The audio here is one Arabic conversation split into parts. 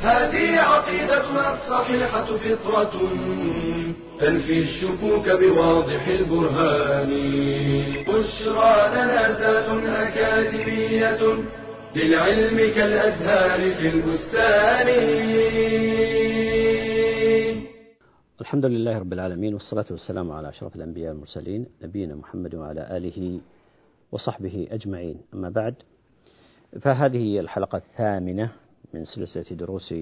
هذه عقيدتنا الصحيحة فطرة تنفي الشكوك بواضح البرهان. بشرى لنا ذات أكاديمية للعلم كالأزهار في البستان. الحمد لله رب العالمين والصلاة والسلام على أشرف الأنبياء والمرسلين نبينا محمد وعلى آله وصحبه أجمعين. أما بعد فهذه الحلقة الثامنة من سلسلة دروس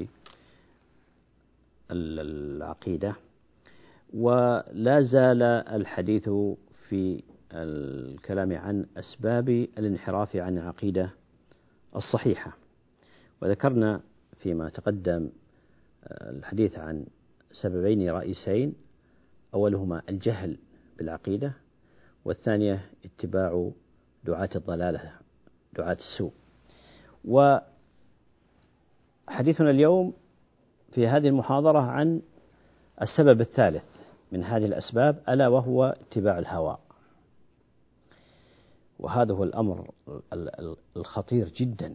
العقيدة ولا زال الحديث في الكلام عن أسباب الانحراف عن العقيدة الصحيحة. وذكرنا فيما تقدم الحديث عن سببين رئيسين أولهما الجهل بالعقيدة والثانية اتباع دعاة الضلالة دعاة السوء. وحديثنا اليوم في هذه المحاضرة عن السبب الثالث من هذه الأسباب ألا وهو اتباع الهوى وهذا هو الأمر الخطير جدا.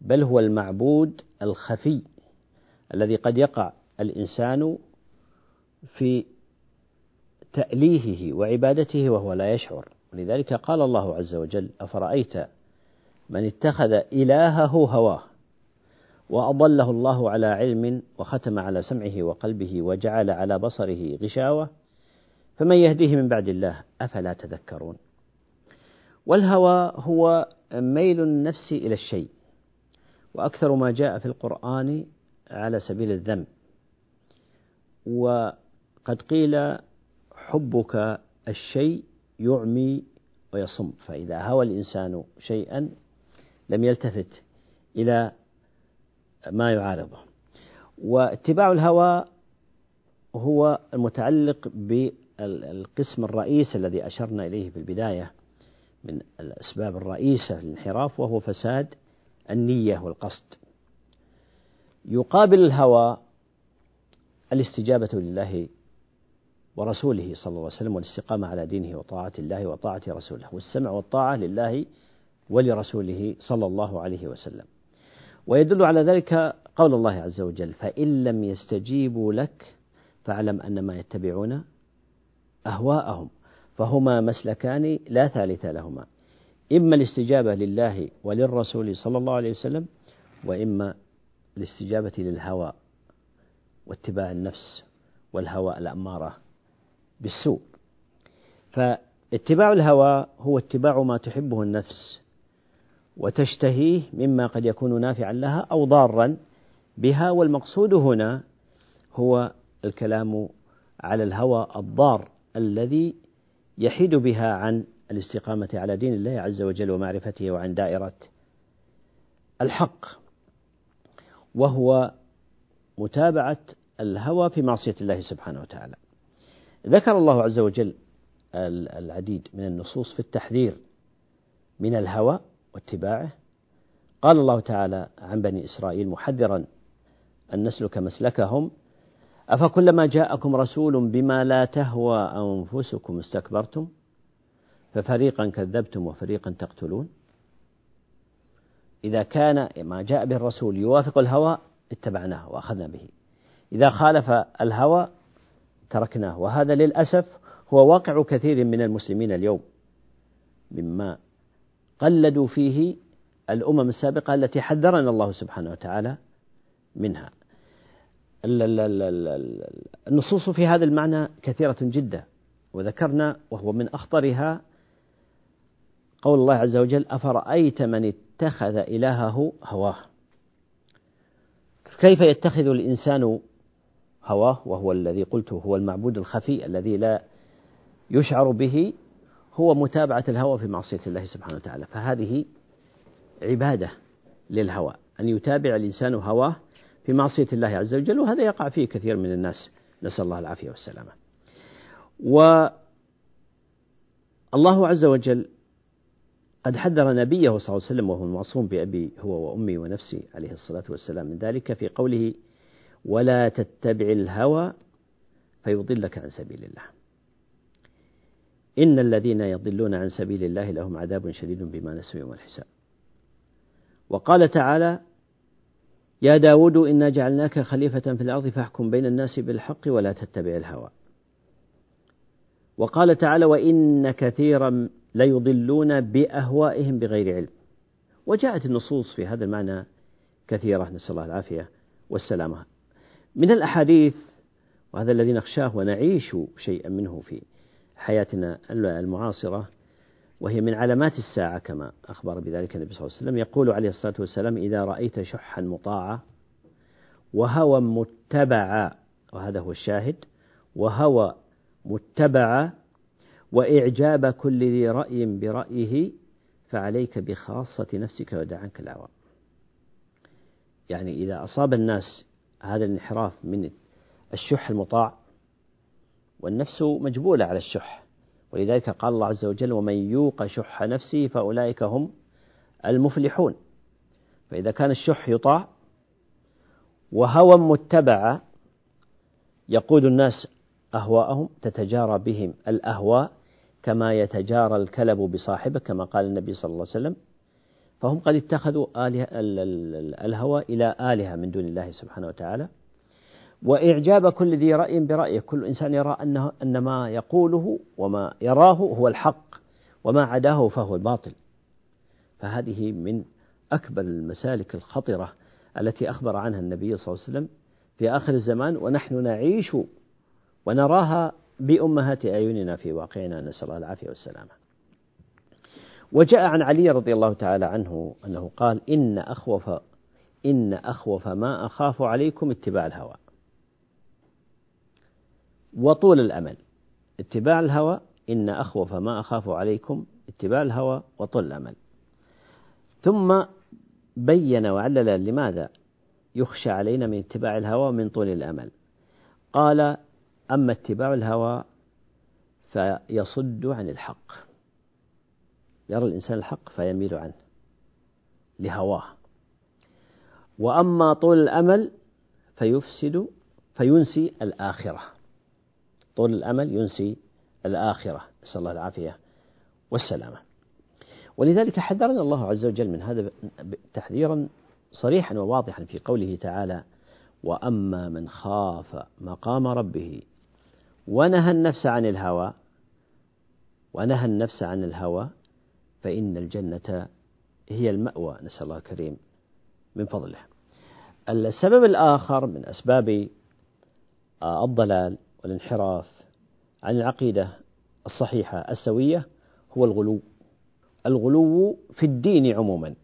بل هو المعبود الخفي الذي قد يقع الإنسان في تأليهه وعبادته وهو لا يشعر. ولذلك قال الله عز وجل أفرأيت من اتخذ إلهه هواه؟ وأضله الله على علم وختم على سمعه وقلبه وجعل على بصره غشاوة فمن يهديه من بعد الله أفلا تذكرون؟ والهوى هو ميل النفس إلى الشيء وأكثر ما جاء في القرآن على سبيل الذم. وقد قيل حبك الشيء يعمي ويصم فإذا هوى الإنسان شيئا لم يلتفت إلى ما يعارضه. واتباع الهوى هو المتعلق بالقسم الرئيس الذي أشرنا إليه في البداية من الأسباب الرئيسة للانحراف وهو فساد النية والقصد. يقابل الهوى الاستجابة لله ورسوله صلى الله عليه وسلم والاستقامة على دينه وطاعة الله وطاعة رسوله والسمع والطاعة لله ولرسوله صلى الله عليه وسلم. ويدل على ذلك قول الله عز وجل فإن لم يستجيبوا لك فاعلم أنما يتبعون أهواءهم فهما مسلكان لا ثالث لهما إما الاستجابة لله وللرسول صلى الله عليه وسلم وإما الاستجابة للهوى واتباع النفس والهوى الأمارة بالسوء. فاتباع الهوى هو اتباع ما تحبه النفس وتشتهيه مما قد يكون نافعا لها أو ضارا بها والمقصود هنا هو الكلام على الهوى الضار الذي يحيد بها عن الاستقامة على دين الله عز وجل ومعرفته وعن دائرة الحق وهو متابعة الهوى في معصية الله سبحانه وتعالى. ذكر الله عز وجل العديد من النصوص في التحذير من الهوى واتباعه. قال الله تعالى عن بني إسرائيل محذرا أن نسلك مسلكهم. أفكلما جاءكم رسول بما لا تهوى أنفسكم استكبرتم؟ ففريقا كذبتم وفريقا تقتلون. إذا كان ما جاء به الرسول يوافق الهوى اتبعناه وأخذنا به. إذا خالف الهوى تركناه. وهذا للأسف هو واقع كثير من المسلمين اليوم مما قلدوا فيه الأمم السابقة التي حذرنا الله سبحانه وتعالى منها. النصوص في هذا المعنى كثيرة جدا وذكرنا وهو من أخطرها قول الله عز وجل أفرأيت من اتخذ إلهه هواه؟ كيف يتخذ الإنسان هواه؟ وهو الذي قلته هو المعبود الخفي الذي لا يشعر به هو متابعة الهوى في معصية الله سبحانه وتعالى. فهذه عبادة للهوى أن يتابع الإنسان هواه في معصية الله عز وجل وهذا يقع فيه كثير من الناس. نسأل الله العافية والسلامة. والله عز وجل قد حذر نبيه صلى الله عليه وسلم وهو المعصوم بأبي هو وأمي ونفسي عليه الصلاة والسلام من ذلك في قوله ولا تتبع الهوى فيضلك عن سبيل الله. إن الذين يضلون عن سبيل الله لهم عذاب شديد بما نسوا يوم الحساب. وقال تعالى يا داود إنا جعلناك خليفة في الأرض فاحكم بين الناس بالحق ولا تتبع الهوى. وقال تعالى وإن كثيرا ليضلون بأهوائهم بغير علم. وجاءت النصوص في هذا المعنى كثيرة نسأل الله العافية والسلامة. من الأحاديث وهذا الذي نخشاه ونعيش شيئا منه في حياتنا المعاصرة وهي من علامات الساعة كما أخبر بذلك النبي صلى الله عليه وسلم. يقول عليه الصلاة والسلام إذا رأيت شحا مطاعا وهوى متبعا وهذا هو الشاهد وهوى متبعا وإعجاب كل ذي رأي برأيه فعليك بخاصة نفسك ودع عنك العوام يعني إذا أصاب الناس هذا الانحراف من الشح المطاع والنفس مجبولة على الشح. ولذلك قال الله عز وجل ومن يوق شح نفسه فأولئك هم المفلحون. فإذا كان الشح يطاع وهوى متبع يقود الناس أهواءهم تتجارى بهم الأهواء كما يتجارى الكلب بصاحبه كما قال النبي صلى الله عليه وسلم. فهم قد اتخذوا آلهة الهوى إلى آلهة من دون الله سبحانه وتعالى. وإعجاب كل ذي رأي برأيه. كل إنسان يرى أنه أن ما يقوله وما يراه هو الحق وما عداه فهو الباطل. فهذه من أكبر المسالك الخطرة التي أخبر عنها النبي صلى الله عليه وسلم في آخر الزمان ونحن نعيش ونراها بأمهات أعيننا في واقعنا. نسأل الله العافية والسلامة. وجاء عن علي رضي الله تعالى عنه أنه قال إن أخوف إن أخوف ما أخاف عليكم اتباع الهوى. وطول الأمل. اتباع الهوى إن أخوف ما أخاف عليكم. اتباع الهوى وطول الأمل. ثم بين وعلل لماذا يخشى علينا من اتباع الهوى من طول الأمل. قال أما اتباع الهوى فيصد عن الحق. يرى الإنسان الحق فيميل عنه لهواه. وأما طول الأمل فيفسد فينسي الآخرة. طول الأمل ينسي الآخرة. نسأل الله العافية والسلامة. ولذلك حذرنا الله عز وجل من هذا تحذيرا صريحا وواضحا في قوله تعالى وأما من خاف مقام ربه ونهى النفس عن الهوى ونهى النفس عن الهوى فإن الجنة هي المأوى. نسأل الله الكريم من فضله. السبب الآخر من أسباب الضلال والانحراف عن العقيدة الصحيحة السوية هو الغلو. الغلو في الدين عموما.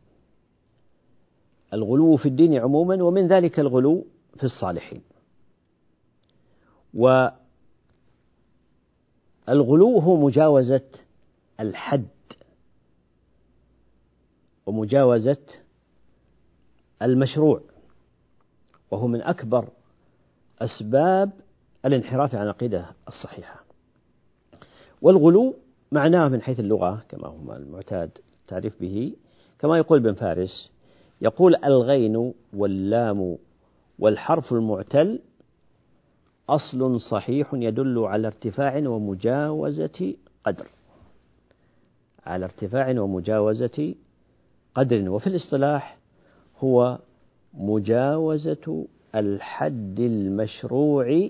الغلو في الدين عموما ومن ذلك الغلو في الصالحين. والغلو هو مجاوزة الحد ومجاوزة المشروع وهو من أكبر أسباب الانحراف عن العقيدة الصحيحة. والغلو معناه من حيث اللغة كما هو المعتاد التعريف به كما يقول ابن فارس يقول الغين واللام والحرف المعتل أصل صحيح يدل على ارتفاع ومجاوزة قدر. على ارتفاع ومجاوزة قدر. وفي الاصطلاح هو مجاوزة الحد المشروع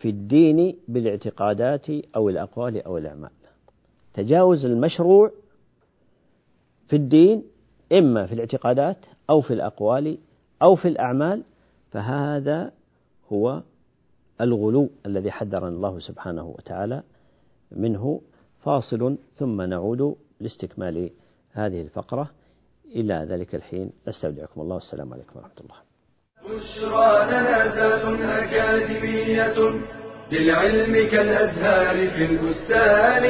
في الدين بالاعتقادات أو الأقوال أو الأعمال. تجاوز المشروع في الدين إما في الاعتقادات أو في الأقوال أو في الأعمال فهذا هو الغلو الذي حذرنا الله سبحانه وتعالى منه. فاصل ثم نعود لاستكمال هذه الفقرة. إلى ذلك الحين نستودعكم الله. والسلام عليكم ورحمة الله. بشرى لنا أكاديمية للعلم كالأزهار في البستان.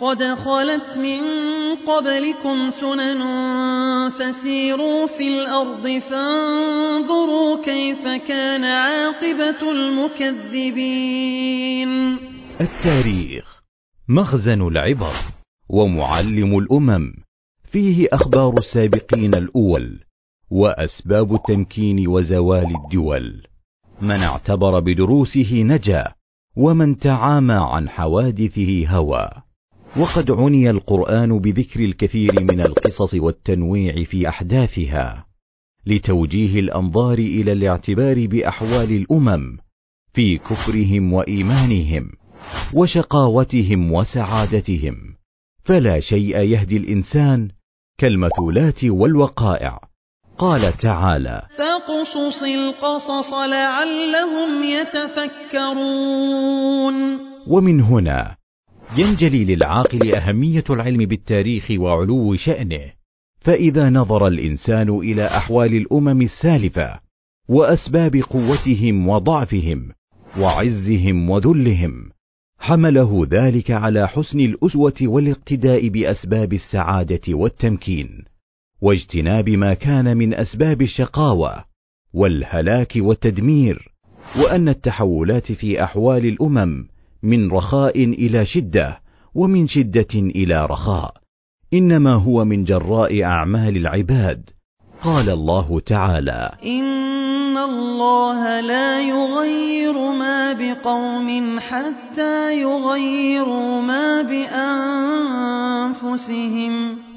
قد خلت من قبلكم سنن فسيروا في الأرض فانظروا كيف كان عاقبة المكذبين. التاريخ مخزن العبر ومعلم الأمم. فيه أخبار السابقين الأول وأسباب التمكين وزوال الدول. من اعتبر بدروسه نجا ومن تعامى عن حوادثه هوى. وقد عني القرآن بذكر الكثير من القصص والتنويع في أحداثها لتوجيه الأنظار إلى الاعتبار بأحوال الأمم في كفرهم وإيمانهم وشقاوتهم وسعادتهم. فلا شيء يهدي الإنسان كالمثولات والوقائع. قال تعالى فاقصص القصص لعلهم يتفكرون. ومن هنا ينجلي للعاقل أهمية العلم بالتاريخ وعلو شأنه. فإذا نظر الإنسان إلى أحوال الأمم السالفة وأسباب قوتهم وضعفهم وعزهم وذلهم حمله ذلك على حسن الأسوة والاقتداء بأسباب السعادة والتمكين واجتناب ما كان من أسباب الشقاوة والهلاك والتدمير وأن التحولات في أحوال الأمم من رخاء إلى شدة ومن شدة إلى رخاء. إنما هو من جراء أعمال العباد. قال الله تعالى الله لا يغير ما بقوم حتى يغيروا ما بأنفسهم.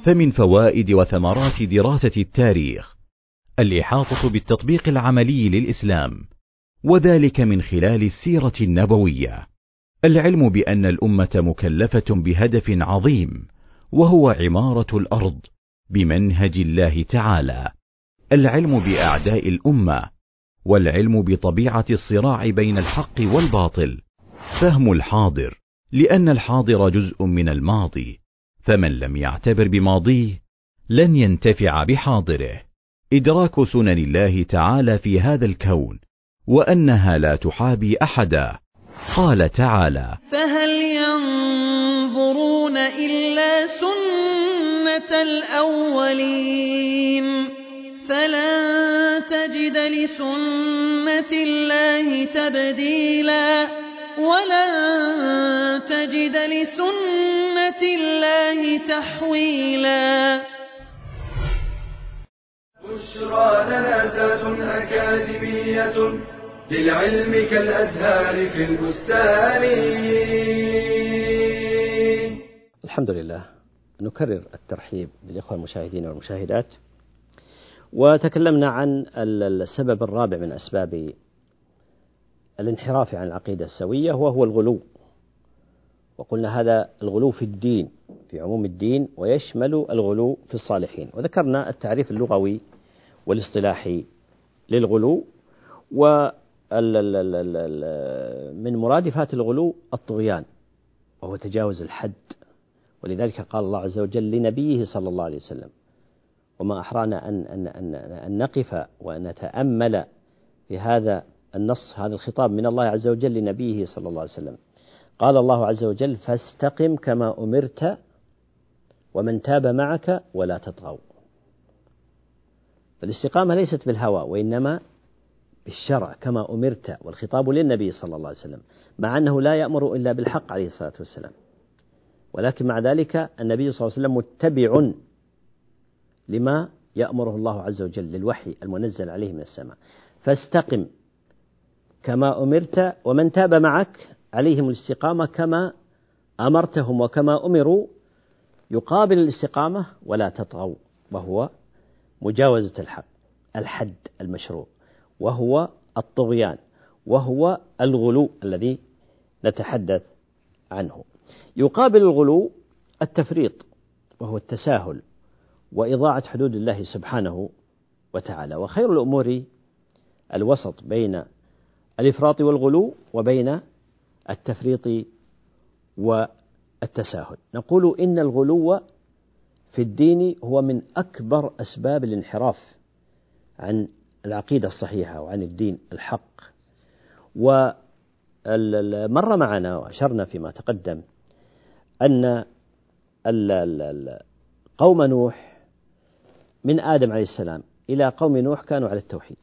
فمن فوائد وثمرات دراسة التاريخ الإحاطة بالتطبيق العملي للإسلام وذلك من خلال السيرة النبوية. العلم بأن الأمة مكلفة بهدف عظيم وهو عمارة الأرض بمنهج الله تعالى. العلم بأعداء الأمة والعلم بطبيعة الصراع بين الحق والباطل. فهم الحاضر. لأن الحاضر جزء من الماضي. فمن لم يعتبر بماضيه لن ينتفع بحاضره. إدراك سنن الله تعالى في هذا الكون وأنها لا تحابي أحدا. قال تعالى فهل ينظرون إلا سنة الأولين؟ فلن تجد لسنة الله تبديلا ولن تجد لسنة الله تحويلا بشرى لنا ذات أكاديمية للعلم كالأزهار في البستان الحمد لله. نكرر الترحيب بالإخوة المشاهدين والمشاهدات. وتكلمنا عن السبب الرابع من أسباب الانحراف عن العقيدة السوية وهو الغلو. وقلنا هذا الغلو في الدين في عموم الدين ويشمل الغلو في الصالحين. وذكرنا التعريف اللغوي والاصطلاحي للغلو و من مرادفات الغلو الطغيان وهو تجاوز الحد. ولذلك قال الله عز وجل لنبيه صلى الله عليه وسلم وما أحرانا أن, أن, أن, أن نقف ونتأمل في هذا النص هذا الخطاب من الله عز وجل لنبيه صلى الله عليه وسلم. قال الله عز وجل فاستقم كما أمرت ومن تاب معك ولا تطغوا. فالاستقامة ليست بالهوى وإنما بالشرع كما أمرت والخطاب للنبي صلى الله عليه وسلم مع أنه لا يأمر إلا بالحق عليه الصلاة والسلام. ولكن مع ذلك النبي صلى الله عليه وسلم متبع لما يأمره الله عز وجل للوحي المنزل عليه من السماء. فاستقم كما أمرت ومن تاب معك عليهم الاستقامة كما أمرتهم وكما أمروا يقابل الاستقامة ولا تطغوا وهو مجاوزة الحق الحد المشروع وهو الطغيان وهو الغلو الذي نتحدث عنه. يقابل الغلو التفريط وهو التساهل. وإضاعة حدود الله سبحانه وتعالى. وخير الأمور الوسط بين الإفراط والغلو وبين التفريط والتساهل. نقول إن الغلو في الدين هو من أكبر أسباب الانحراف عن العقيدة الصحيحة وعن الدين الحق. ومر معنا وأشرنا فيما تقدم أن قوم نوح من آدم عليه السلام إلى قوم نوح كانوا على التوحيد.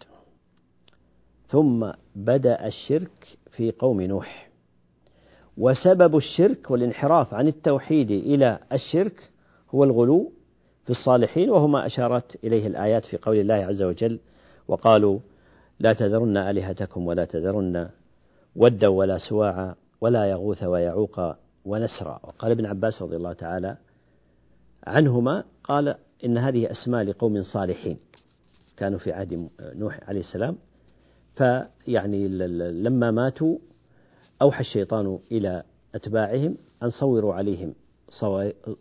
ثم بدأ الشرك في قوم نوح. وسبب الشرك والانحراف عن التوحيد إلى الشرك هو الغلو في الصالحين وهو ما أشارت إليه الآيات في قول الله عز وجل وقالوا لا تذرن آلهتكم ولا تذرن ودا ولا سواعا ولا يغوث ويعوق ونسرا. وقال ابن عباس رضي الله تعالى عنهما قال إن هذه أسماء لقوم صالحين كانوا في عهد نوح عليه السلام. فيعني لما ماتوا أوحى الشيطان إلى أتباعهم أن صوروا عليهم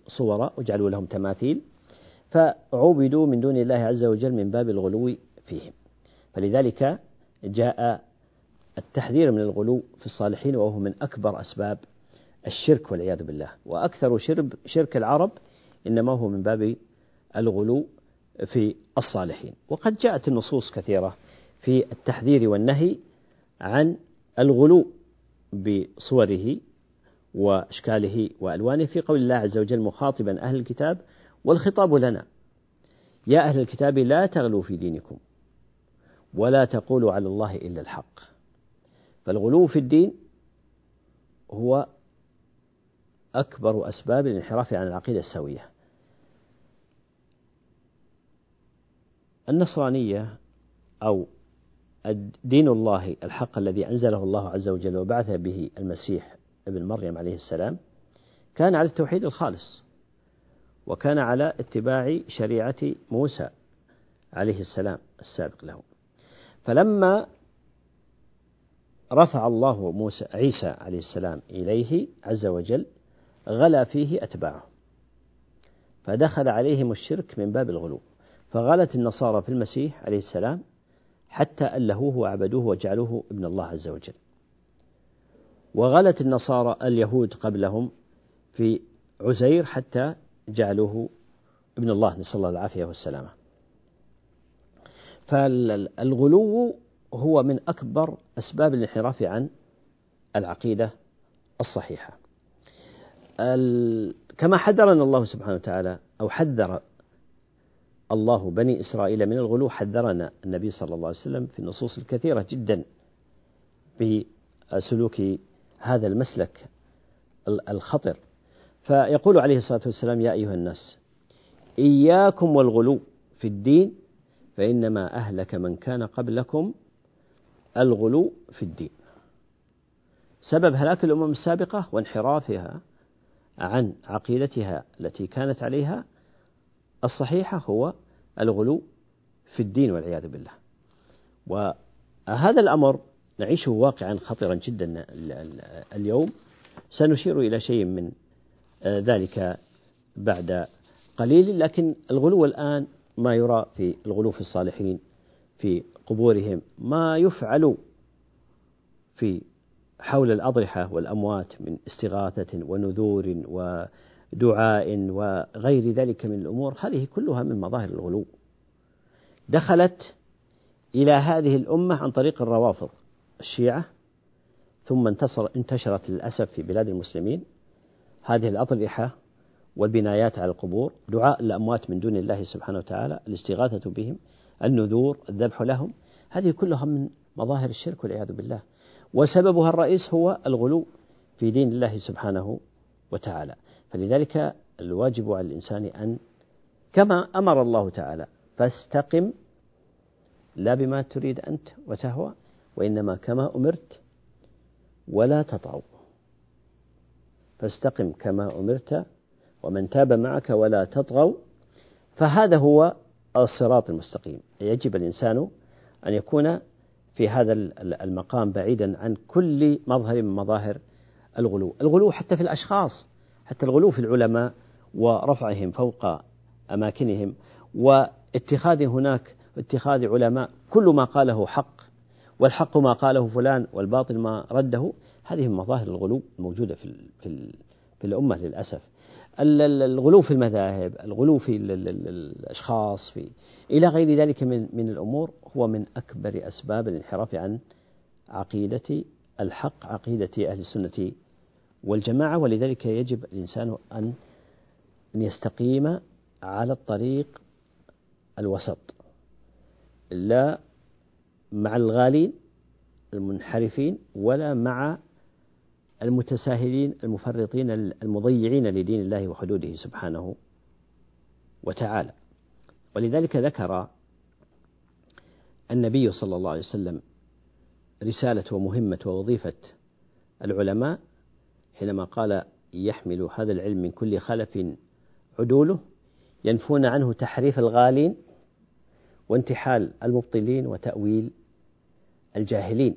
صورا وجعلوا لهم تماثيل. فعبدوا من دون الله عز وجل من باب الغلو فيهم. فلذلك جاء التحذير من الغلو في الصالحين وهو من أكبر أسباب الشرك والعياذ بالله. وأكثر شرب شرك العرب إنما هو من باب الغلو في الصالحين. وقد جاءت النصوص كثيرة في التحذير والنهي عن الغلو بصوره وإشكاله وألوانه. في قول الله عز وجل مخاطبا أهل الكتاب والخطاب لنا. يا أهل الكتاب لا تغلوا في دينكم ولا تقولوا على الله إلا الحق. فالغلو في الدين هو أكبر أسباب الانحراف عن العقيدة السوية. النصرانية أو دين الله الحق الذي أنزله الله عز وجل وبعث به المسيح ابن مريم عليه السلام كان على التوحيد الخالص وكان على اتباع شريعة موسى عليه السلام السابق له. فلما رفع الله موسى عيسى عليه السلام إليه عز وجل غلا فيه أتباعه فدخل عليهم الشرك من باب الغلو. فغلت النصارى في المسيح عليه السلام حتى ألهوه وعبدوه وجعلوه ابن الله عز وجل. وغلت النصارى اليهود قبلهم في عزير حتى جعلوه ابن الله نسأل الله العافية والسلامة. فالغلو هو من أكبر أسباب الانحراف عن العقيدة الصحيحة. كما حذرنا الله سبحانه وتعالى أو حذر الله بني إسرائيل من الغلو حذرنا النبي صلى الله عليه وسلم في النصوص الكثيرة جدا بسلوك هذا المسلك الخطر. فيقول عليه الصلاة والسلام يا أيها الناس إياكم والغلو في الدين فإنما أهلك من كان قبلكم الغلو في الدين. سبب هلاك الأمم السابقة وانحرافها عن عقيدتها التي كانت عليها الصحيحة هو الغلو في الدين والعياذ بالله. وهذا الأمر نعيشه واقعا خطرا جدا اليوم. سنشير إلى شيء من ذلك بعد قليل لكن الغلو الآن ما يرى في الغلو في الصالحين في قبورهم ما يفعل في حول الأضرحة والأموات من استغاثة ونذور و دعاء وغير ذلك من الأمور هذه كلها من مظاهر الغلو. دخلت إلى هذه الأمة عن طريق الروافض الشيعة ثم انتصر انتشرت للأسف في بلاد المسلمين. هذه الأضرحة والبنايات على القبور دعاء الأموات من دون الله سبحانه وتعالى الاستغاثة بهم النذور الذبح لهم هذه كلها من مظاهر الشرك والعياذ بالله. وسببها الرئيس هو الغلو في دين الله سبحانه وتعالى. فلذلك الواجب على الإنسان أن كما أمر الله تعالى فاستقم لا بما تريد أنت وتهوى وإنما كما أمرت ولا تطغوا. فاستقم كما أمرت ومن تاب معك ولا تطغوا. فهذا هو الصراط المستقيم. يجب الإنسان أن يكون في هذا المقام بعيدا عن كل مظهر من مظاهر الغلو. الغلو حتى في الأشخاص. حتى الغلو في العلماء ورفعهم فوق أماكنهم. واتخاذ هناك اتخاذ علماء كل ما قاله حق والحق ما قاله فلان والباطل ما رده هذه من مظاهر الغلو الموجودة في في في الأمة للأسف. الغلو في المذاهب الغلو في الأشخاص في إلى غير ذلك من من الأمور هو من أكبر أسباب الانحراف عن عقيدة الحق عقيدة أهل السنة والجماعة ولذلك يجب الإنسان أن يستقيم على الطريق الوسط لا مع الغالين المنحرفين ولا مع المتساهلين المفرطين المضيعين لدين الله وحدوده سبحانه وتعالى. ولذلك ذكر النبي صلى الله عليه وسلم رسالة ومهمة ووظيفة العلماء حينما قال يحمل هذا العلم من كل خلف عدوله ينفون عنه تحريف الغالين وانتحال المبطلين وتأويل الجاهلين.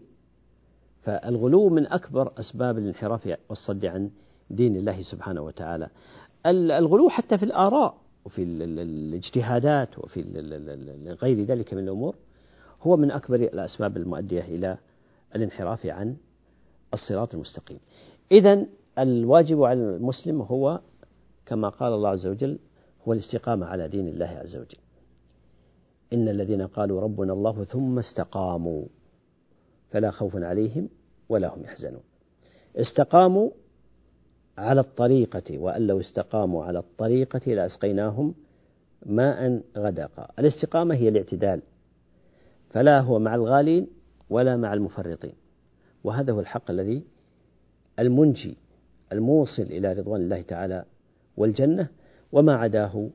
فالغلو من أكبر أسباب الانحراف والصد عن دين الله سبحانه وتعالى. الغلو حتى في الآراء وفي الاجتهادات وفي غير ذلك من الأمور هو من أكبر الأسباب المؤدية إلى الانحراف عن الصراط المستقيم. إذا الواجب على المسلم هو كما قال الله عز وجل هو الاستقامة على دين الله عز وجل. إن الذين قالوا ربنا الله ثم استقاموا فلا خوف عليهم ولا هم يحزنون. استقاموا على الطريقة وأن لو استقاموا على الطريقة لأسقيناهم ماء غدقا. الاستقامة هي الاعتدال فلا هو مع الغالين ولا مع المفرطين. وهذا هو الحق الذي المنجي الموصل إلى رضوان الله تعالى والجنة وما عداه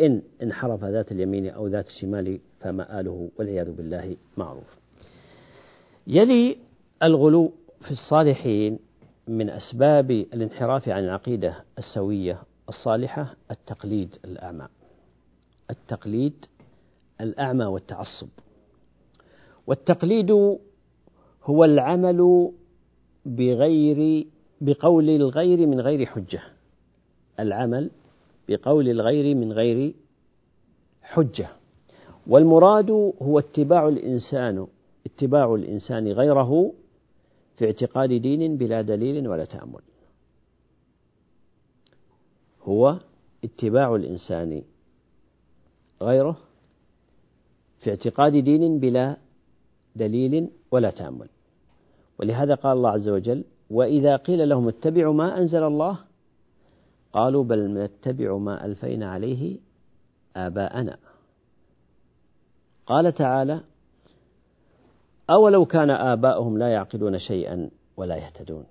إن انحرف ذات اليمين أو ذات الشمال فمآله والعياذ بالله معروف. يلي الغلو في الصالحين من أسباب الانحراف عن العقيدة السوية الصالحة التقليد الأعمى. التقليد الأعمى والتعصب. والتقليد هو العمل بغير بقول الغير من غير حجة. العمل بقول الغير من غير حجة. والمراد هو اتباع الإنسان اتباع الإنسان غيره في اعتقاد دين بلا دليل ولا تأمل. هو اتباع الإنسان غيره في اعتقاد دين بلا دليل ولا تأمل. ولهذا قال الله عز وجل وإذا قيل لهم اتبعوا ما أنزل الله قالوا بل نتبع ما ألفينا عليه آباءنا. قال تعالى أولو كان آباؤهم لا يعقلون شيئا ولا يهتدون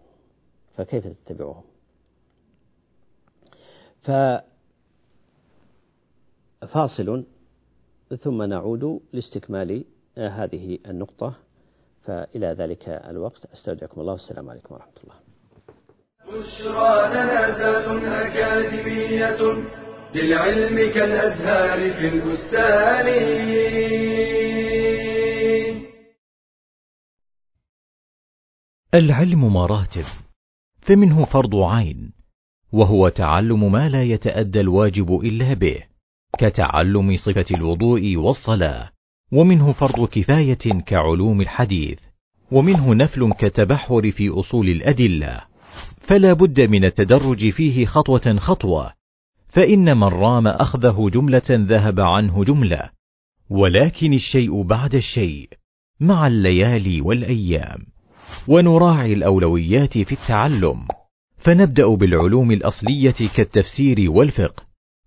فكيف تتبعهم؟ ففاصل ثم نعود لاستكمال هذه النقطة. فإلى ذلك الوقت. أستودعكم الله. والسلام عليكم ورحمة الله. بشرى لنا أكاديمية للعلم كالأزهار في البستان. العلم مراتب فمنه فرض عين وهو تعلم ما لا يتأدى الواجب إلا به كتعلم صفة الوضوء والصلاة. ومنه فرض كفاية كعلوم الحديث ومنه نفل كتبحر في أصول الأدلة. فلا بد من التدرج فيه خطوة خطوة فإن من رام أخذه جملة ذهب عنه جملة. ولكن الشيء بعد الشيء مع الليالي والأيام. ونراعي الأولويات في التعلم. فنبدأ بالعلوم الأصلية كالتفسير والفقه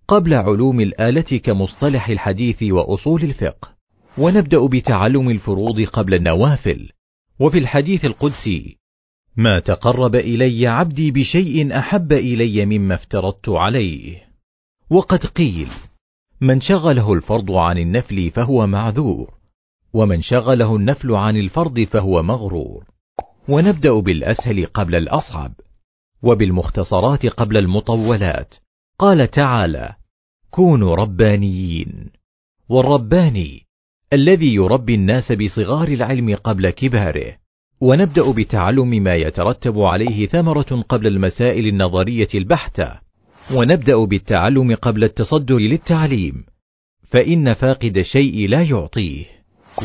قبل علوم الآلة كمصطلح الحديث وأصول الفقه. ونبدأ بتعلم الفروض قبل النوافل. وفي الحديث القدسي ما تقرب إلي عبدي بشيء أحب إلي مما افترضت عليه. وقد قيل من شغله الفرض عن النفل فهو معذور ومن شغله النفل عن الفرض فهو مغرور. ونبدأ بالأسهل قبل الأصعب وبالمختصرات قبل المطولات. قال تعالى كونوا ربانيين. والرباني الذي يربي الناس بصغار العلم قبل كباره. ونبدأ بتعلم ما يترتب عليه ثمرة قبل المسائل النظرية البحتة. ونبدأ بالتعلم قبل التصدر للتعليم. فإن فاقد الشيء لا يعطيه.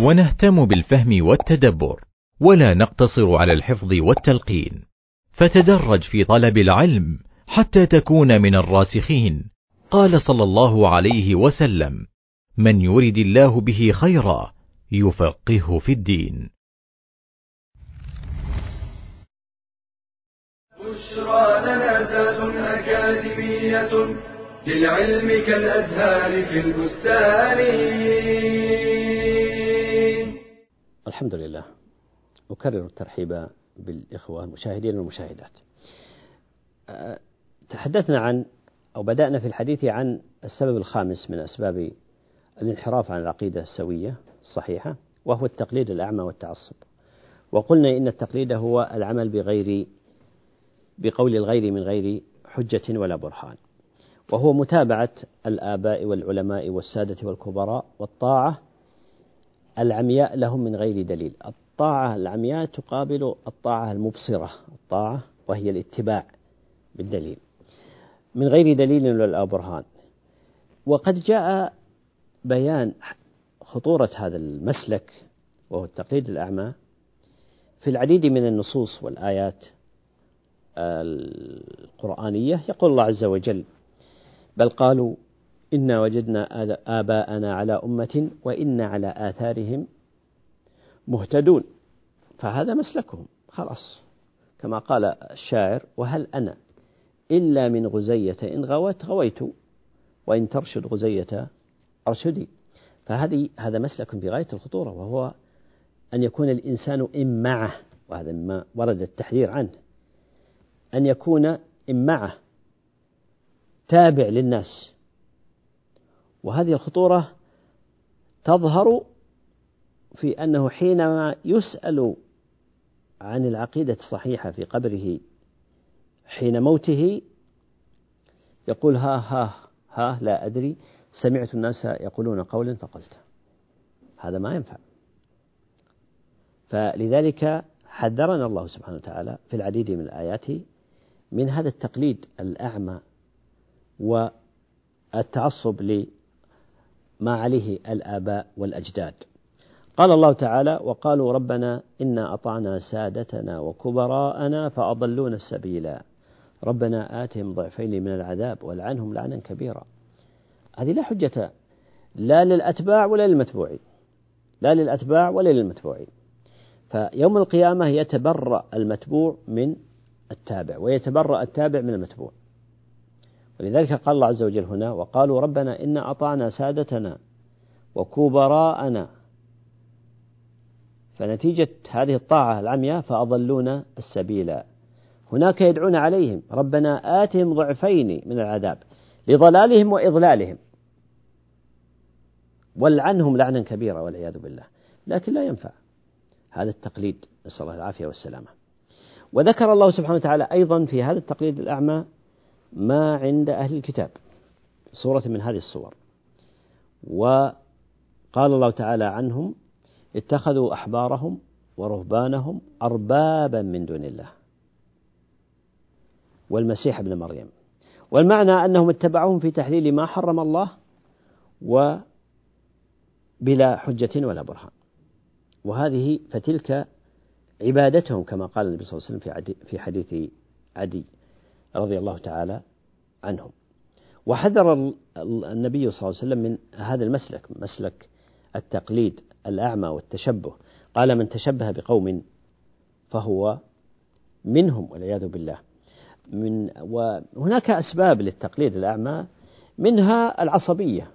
ونهتم بالفهم والتدبر. ولا نقتصر على الحفظ والتلقين. فتدرج في طلب العلم حتى تكون من الراسخين. قال صلى الله عليه وسلم من يرد الله به خيرا يفقهه في الدين. بشرى لنا ذات أكاديمية للعلم كالأزهار في البستان. الحمد لله. أكرر الترحيب بالإخوة المشاهدين والمشاهدات. أه، تحدثنا عن أو بدأنا في الحديث عن السبب الخامس من أسباب الانحراف عن العقيدة السوية الصحيحة وهو التقليد الأعمى والتعصب. وقلنا إن التقليد هو العمل بغير بقول الغير من غير حجة ولا برهان. وهو متابعة الآباء والعلماء والسادة والكبراء والطاعة العمياء لهم من غير دليل. الطاعة العمياء تقابل الطاعة المبصرة الطاعة وهي الاتباع بالدليل. من غير دليل ولا برهان. وقد جاء بيان خطورة هذا المسلك وهو التقليد الأعمى في العديد من النصوص والآيات القرآنية يقول الله عز وجل بل قالوا إنا وجدنا آباءنا على أمة وإنا على آثارهم مهتدون. فهذا مسلكهم خلاص. كما قال الشاعر وهل أنا إلا من غزية إن غوت غويت وإن ترشد غزية أرشدي. فهذه هذا مسلك بغاية الخطورة وهو أن يكون الإنسان إمعة وهذا مما ورد التحذير عنه أن يكون إمعة تابع للناس. وهذه الخطورة تظهر في أنه حينما يسأل عن العقيدة الصحيحة في قبره حين موته يقول ها ها ها لا أدري سمعت الناس يقولون قولا فقلت. هذا ما ينفع. فلذلك حذرنا الله سبحانه وتعالى في العديد من الآيات من هذا التقليد الأعمى والتعصب لما عليه الآباء والأجداد. قال الله تعالى وقالوا ربنا إنا أطعنا سادتنا وكبراءنا فأضلونا السبيلا. ربنا آتهم ضعفين من العذاب والعنهم لعنا كبيرا. هذه لا حجة لا للأتباع ولا للمتبوعين لا للأتباع ولا للمتبوعين فيوم القيامة يتبرأ المتبوع من التابع ويتبرأ التابع من المتبوع. ولذلك قال الله عز وجل هنا وقالوا ربنا إنا أطعنا سادتنا وكبراءنا. فنتيجة هذه الطاعة العمياء فأضلونا السبيل. هناك يدعون عليهم ربنا آتهم ضعفين من العذاب. لضلالهم وإضلالهم. ولعنهم لعنا كبيرا والعياذ بالله. لكن لا ينفع هذا التقليد. نسأل الله العافية والسلامة. وذكر الله سبحانه وتعالى أيضا في هذا التقليد الأعمى ما عند أهل الكتاب. صورة من هذه الصور وقال الله تعالى عنهم اتخذوا أحبارهم ورهبانهم أربابا من دون الله. والمسيح ابن مريم. والمعنى أنهم اتبعوهم في تحليل ما حرم الله وبلا حجة ولا برهان. وهذه فتلك عبادتهم كما قال النبي صلى الله عليه وسلم في حديث عدي رضي الله تعالى عنهم. وحذر النبي صلى الله عليه وسلم من هذا المسلك مسلك التقليد الأعمى والتشبه. قال من تشبه بقوم فهو منهم والعياذ بالله. من وهناك أسباب للتقليد الأعمى منها العصبية.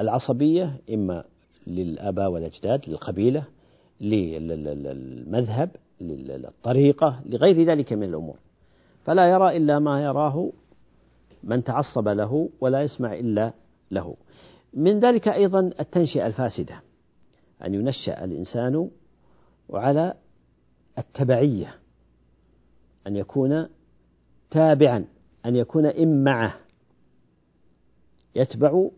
العصبية إما للآباء والأجداد للقبيلة للمذهب للطريقة لغير ذلك من الأمور. فلا يرى إلا ما يراه من تعصب له ولا يسمع إلا له. من ذلك أيضا التنشئة الفاسدة أن ينشأ الإنسان على التبعية. أن يكون تابعا أن يكون إمعة يتبع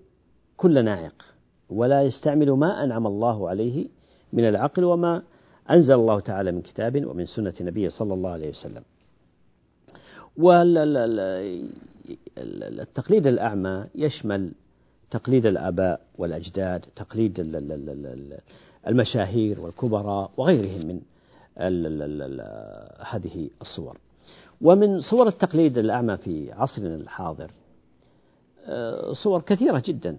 كل ناعق ولا يستعمل ما أنعم الله عليه من العقل وما أنزل الله تعالى من كتاب ومن سنة نبيه صلى الله عليه وسلم. والتقليد الأعمى يشمل تقليد الآباء والأجداد تقليد المشاهير والكبراء وغيرهم من هذه الصور. ومن صور التقليد الأعمى في عصرنا الحاضر آه، صور كثيرة جدا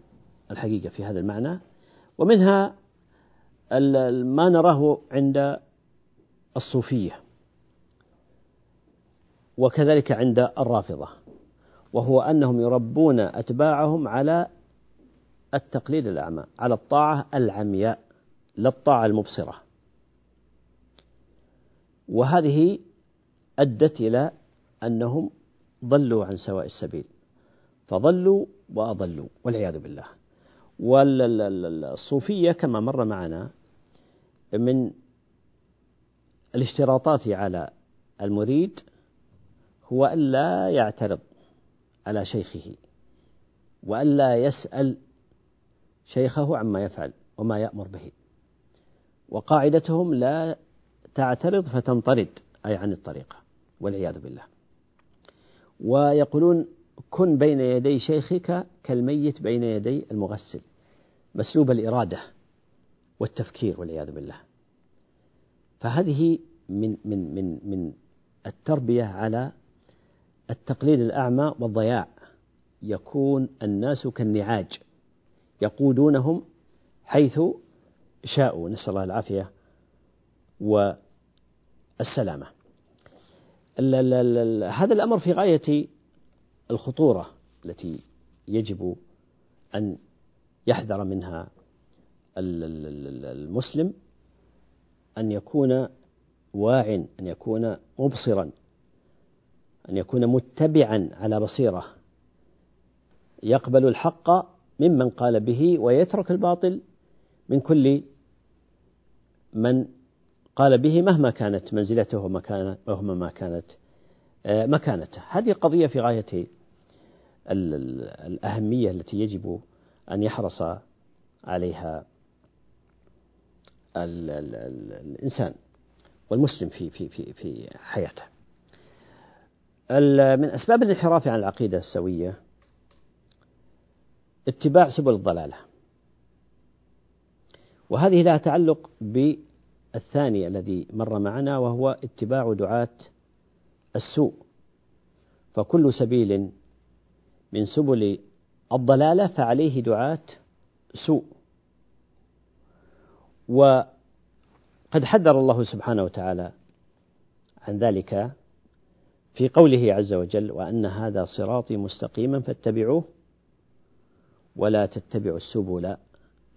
الحقيقة في هذا المعنى ومنها ما نراه عند الصوفية وكذلك عند الرافضة وهو أنهم يربون أتباعهم على التقليد الأعمى على الطاعة العمياء لا الطاعة المبصرة. وهذه أدت إلى أنهم ضلوا عن سواء السبيل. فضلوا وأضلوا والعياذ بالله. والصوفية كما مر معنا من الاشتراطات على المريد هو ألا يعترض على شيخه وألا يسأل شيخه عما يفعل وما يأمر به. وقاعدتهم لا تعترض فتنطرد أي عن الطريقة والعياذ بالله. ويقولون كن بين يدي شيخك كالميت بين يدي المغسل. مسلوب الإرادة والتفكير والعياذ بالله. فهذه من من من من التربية على التقليد الأعمى والضياع. يكون الناس كالنعاج يقودونهم حيث شاءوا. نسأل الله العافية. والسلامة هذا الأمر في غاية الخطورة التي يجب أن يحذر منها المسلم أن يكون واع أن يكون مبصرا أن يكون متبعا على بصيرة. يقبل الحق ممن قال به ويترك الباطل من كل من قال به مهما كانت منزلته ومهما ما كانت آه، مكانته هذه قضية في غاية الأهمية التي يجب أن يحرص عليها الإنسان والمسلم في في في في حياته. من أسباب الانحراف عن العقيدة السوية اتباع سبل الضلالة. وهذه لها تعلق بالثاني الذي مر معنا وهو اتباع دعاة السوء. فكل سبيل من سبل الضلالة فعليه دعاة سوء وقد حذر الله سبحانه وتعالى عن ذلك في قوله عز وجل وأن هذا صراطي مستقيما فاتبعوه ولا تتبعوا السبل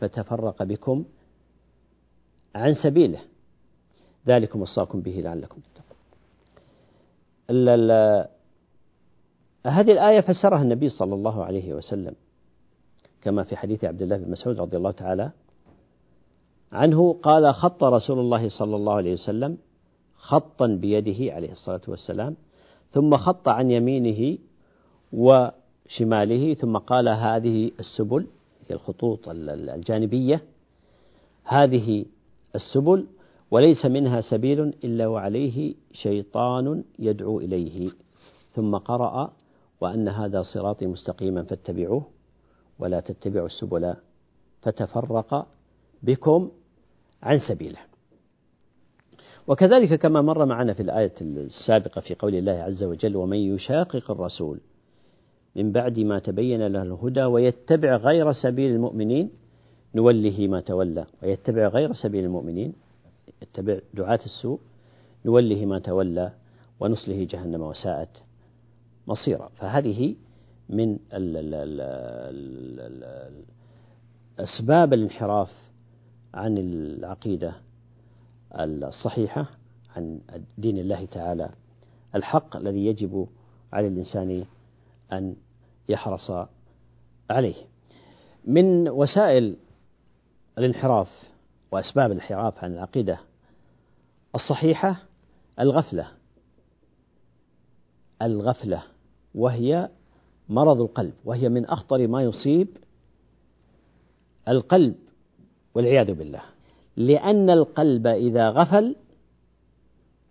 فتفرق بكم عن سبيله. ذلكم وصاكم به لعلكم تتقون. هذه الآية فسرها النبي صلى الله عليه وسلم كما في حديث عبد الله بن مسعود رضي الله تعالى عنه قال خط رسول الله صلى الله عليه وسلم خطا بيده عليه الصلاة والسلام ثم خط عن يمينه وشماله ثم قال هذه السبل هي الخطوط الجانبية هذه السبل وليس منها سبيل إلا وعليه شيطان يدعو إليه. ثم قرأ وأن هذا صراطي مستقيما فاتبعوه ولا تتبعوا السبل فتفرق بكم عن سبيله. وكذلك كما مر معنا في الآية السابقة في قول الله عز وجل ومن يشاقق الرسول من بعد ما تبين له الهدى ويتبع غير سبيل المؤمنين نوله ما تولى. ويتبع غير سبيل المؤمنين يتبع دعاة السوء نوله ما تولى ونصله جهنم وساءت مصيرا. فهذه من أسباب الانحراف عن العقيدة الصحيحة عن دين الله تعالى. الحق الذي يجب على الإنسان أن يحرص عليه. من وسائل الانحراف وأسباب الانحراف عن العقيدة الصحيحة الغفلة الغفلة وهي مرض القلب وهي من أخطر ما يصيب القلب والعياذ بالله. لأن القلب إذا غفل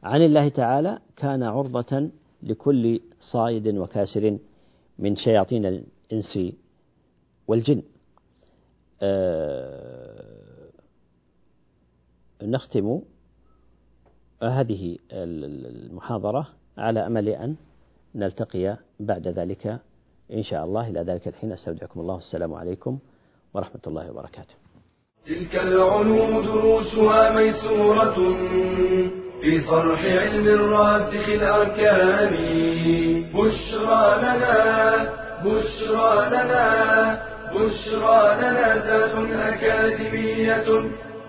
عن الله تعالى كان عرضة لكل صايد وكاسر من شياطين الإنس والجن. أه نختم هذه المحاضرة على أمل أن نلتقي بعد ذلك إن شاء الله. إلى ذلك الحين أستودعكم الله. السلام عليكم ورحمة الله وبركاته. تلك العلوم دروسها ميسورة في صرح علم الراسخ الأركان. بشرى لنا بشرى لنا بشرى لنا ذات أكاديمية.